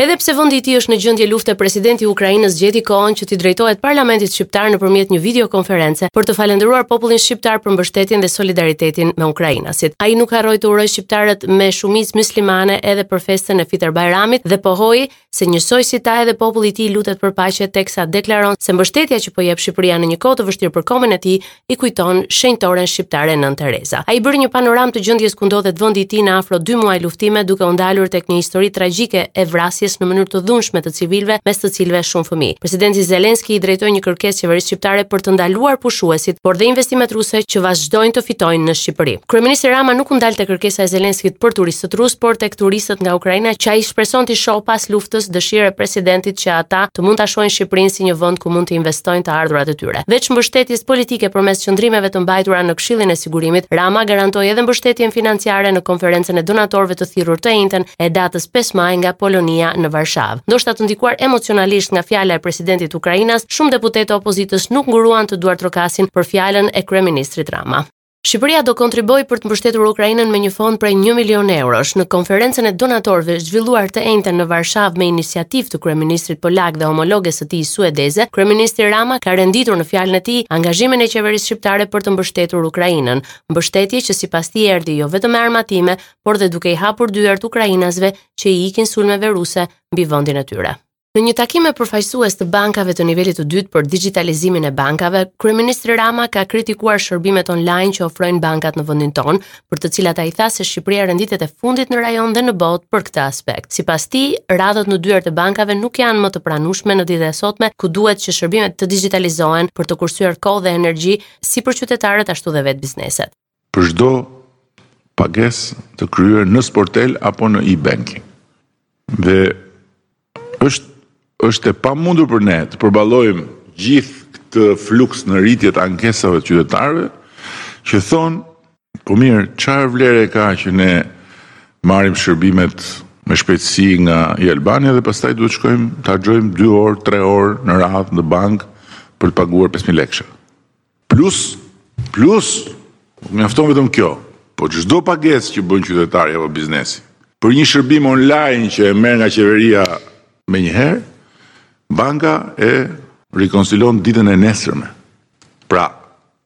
Edhe pse vendi i tij është në gjendje lufte, presidenti i Ukrainës gjeti kohën që t'i drejtohet parlamentit shqiptar nëpërmjet një videokonference për të falënderuar popullin shqiptar për mbështetjen dhe solidaritetin me ukrainasit. Ai nuk harroi të urojë shqiptarët me shumicë myslimane edhe për festën e Fitër Bajramit dhe pohoi se njësoj si ta edhe populli i tij lutet për paqe teksa deklaron se mbështetja që po jep Shqipëria në një kohë të vështirë për kombin e tij i kujton shenjtoren shqiptare Nënë Tereza. Ai bëri një panoramë të gjendjes ku ndodhet vendi i tij në afro 2 muaj luftime duke u ndalur tek një histori tragjike e vrasjes në mënyrë të dhunshme të civilëve mes të cilëve shumë fëmijë. Presidenti Zelenski i drejtoi një kërkesë qeverisë shqiptare për të ndaluar pushuesit, por dhe investimet ruse që vazhdojnë të fitojnë në Shqipëri. Kryeministri Rama nuk u ndal te kërkesa e Zelenskit për turistët rusë, por tek turistët nga Ukraina që ai shpreson t'i shohë pas luftës, dëshirë e presidentit që ata të mund ta shohin Shqipërinë si një vend ku mund të investojnë të ardhurat e tyre. Veç mbështetjes politike përmes qëndrimeve të mbajtura në Këshillin e Sigurimit, Rama garantoi edhe mbështetjen financiare në konferencën e donatorëve të thirrur të enjten e datës 5 maj nga Polonia në Varshavë. Ndoshta të ndikuar emocionalisht nga fjala e presidentit ukrainas, shumë deputetë të opozitës nuk nguruan të duartrokasin për fjalën e kryeministrit Rama. Shqipëria do kontribuojë për të mbështetur Ukrainën me një fond prej 1 milion eurosh në konferencën e donatorëve zhvilluar të enjten në Varshavë me iniciativë të kryeministrit polak dhe homologes së tij suedeze. Kryeministri Rama ka renditur në fjalën e tij angazhimin e qeverisë shqiptare për të mbështetur Ukrainën, mbështetje që sipas tij erdhi jo vetëm me armatime, por dhe duke i hapur dyert ukrainasve që i ikin sulmeve ruse mbi vendin e tyre. Në një takim me përfaqësues të bankave të nivelit të dytë për digjitalizimin e bankave, kryeministri Rama ka kritikuar shërbimet online që ofrojnë bankat në vendin tonë, për të cilat ai tha se Shqipëria renditet e fundit në rajon dhe në botë për këtë aspekt. Sipas tij, radhët në dyert e bankave nuk janë më të pranueshme në ditët e sotme, ku duhet që shërbimet të digjitalizohen për të kursyer kohë dhe energji si për qytetarët ashtu dhe vetë bizneset. Për çdo pagesë të kryer në sportel apo në e-banking. Dhe është është e pamundur për ne të përballojmë gjithë këtë fluks në rritje të ankesave të qytetarëve që thonë, po mirë, ça vlere ka që ne marrim shërbimet me shpejtësi nga e-Albania dhe pastaj duhet shkojmë të harxojmë 2 orë, 3 orë në radhë në bankë për të paguar 5000 lekësha. Plus, plus, mjafton vetëm kjo. Po çdo pagesë që bën qytetari apo biznesi për një shërbim online që e merr nga qeveria menjëherë, banka e rikonsilon ditën e nesërme. Pra,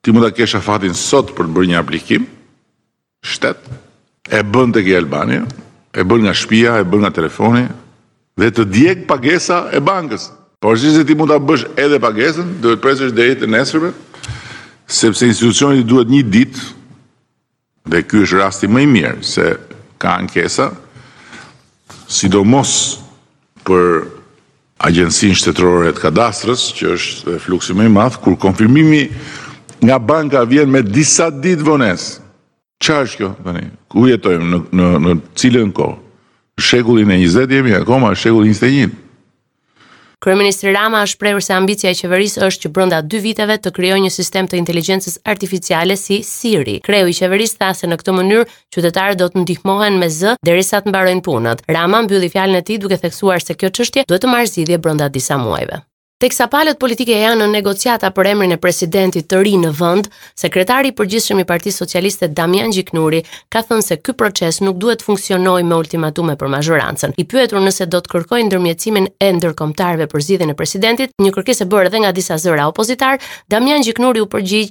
ti mund ta kesh afatin sot për të bërë një aplikim, shtet, e bën tek e-Albania, e bën nga shtëpia, e bën nga telefoni dhe të djeg pagesa e bankës. Pavarësisht se ti mund ta bësh edhe pagesën, duhet të presësh deri të nesërmen, sepse institucionit i duhet një ditë dhe ky është rasti më i mirë se ka ankesa, sidomos për Agjencinë Shtetërore të Kadastrës, që është dhe fluksi më i madh, kur konfirmimi nga banka vjen me disa ditë vonesë. Çfarë është kjo tani? Ku jetojmë në në në cilën kohë? Në shekullin e 20 jemi akoma në shekullin e 21. Kryeministri Rama është shprehur se ambicia e qeverisë është që brenda dy viteve të krijojë një sistem të inteligjencës artificiale si Siri. Kreu i qeverisë tha se në këtë mënyrë Qytetarët do të ndihmohen me zë derisa të mbarojnë punët. Rama mbylli fjalën e tij duke theksuar se kjo çështje duhet të marrë zgjidhje brenda disa muajve. Teksa palët politike janë në negociata për emrin e presidentit të ri në vend, sekretari i përgjithshëm i Partisë Socialiste Damian Gjiknuri ka thënë se ky proces nuk duhet të funksionojë me ultimatume për mazhorancën. I pyetur nëse do të kërkojë ndërmjetësimin e ndërkombëtarëve për zgjidhjen e presidentit, një kërkesë e bërë edhe nga disa zëra opozitarë, Damian Gjiknuri u përgjigj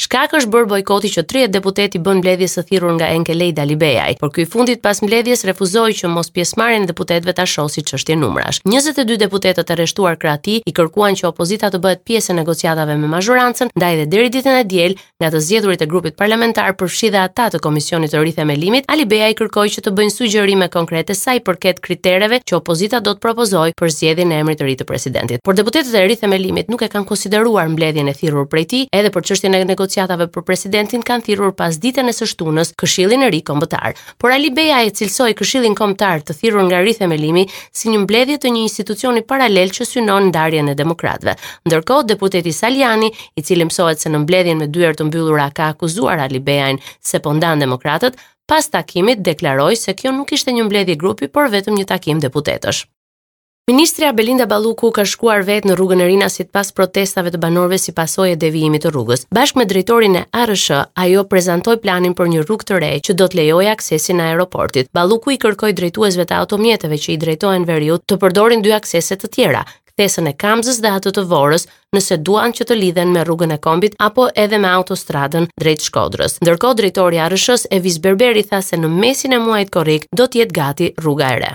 Shkak është bërë bojkoti që tridhjetë deputetë i bënë mbledhjes së thirrur nga Enkelejd Alibeaj, por ky i fundit pas mbledhjes refuzoi që mospjesëmarrjen e deputetëve ta shohë si çështje numrash. Njëzet e dy deputetët e rreshtuar krah tij i kërkuan që opozita të bëhet pjesë e negociatave me mazhorancën, ndaj dhe deri ditën e diel, nga të zgjedhurit e grupit parlamentar, përfshi dhe ata të Komisionit të Rithemelimit, Alibeaj kërkoi që të bëjnë sugjerime konkrete sa i përket kritereve që opozita do të propozojë për zgjedhjen e emrit të ri të presidentit. Por deputetët e rithemelimit nuk e kanë konsideruar mbledhjen e thirrur prej tij, edhe për çështjen e negociatave për presidentin kanë thirrur pasditen e së shtunës Këshillin e ri Kombëtar. Por Alibeaj e cilësoi Këshillin Kombëtar të thirrur nga Rithemelimi si një mbledhje të një institucioni paralel që synon ndarjen e demokratëve. Ndërkohë, deputeti Salianji, i cili mësohet se në mbledhjen me dyer të mbyllura ka akuzuar Alibeajn se po ndan demokratët, pas takimit deklaroi se kjo nuk ishte një mbledhje grupi, por vetëm një takim deputetësh. Ministrja Belinda Balluku ka shkuar vetë në rrugën e Rinasit pas protestave të banorëve si pasojë e devijimit të rrugës. Bashkë me drejtorin e ARRSH, ajo prezantoi planin për një rrugë të re që do të lejojë aksesin e aeroportit. Balluku i kërkoi drejtuesve të automjeteve që i drejtohen veriut të përdorin dy aksese të tjera, kthesën e Kamzës dhe atë të Vorës, nëse duan që të lidhen me rrugën e Kombit apo edhe me autostradën drejt Shkodrës. Ndërkohë drejtori i ARRSH-së Evis Berberi tha se në mesin e muajit korrik do të jetë gati rruga e re.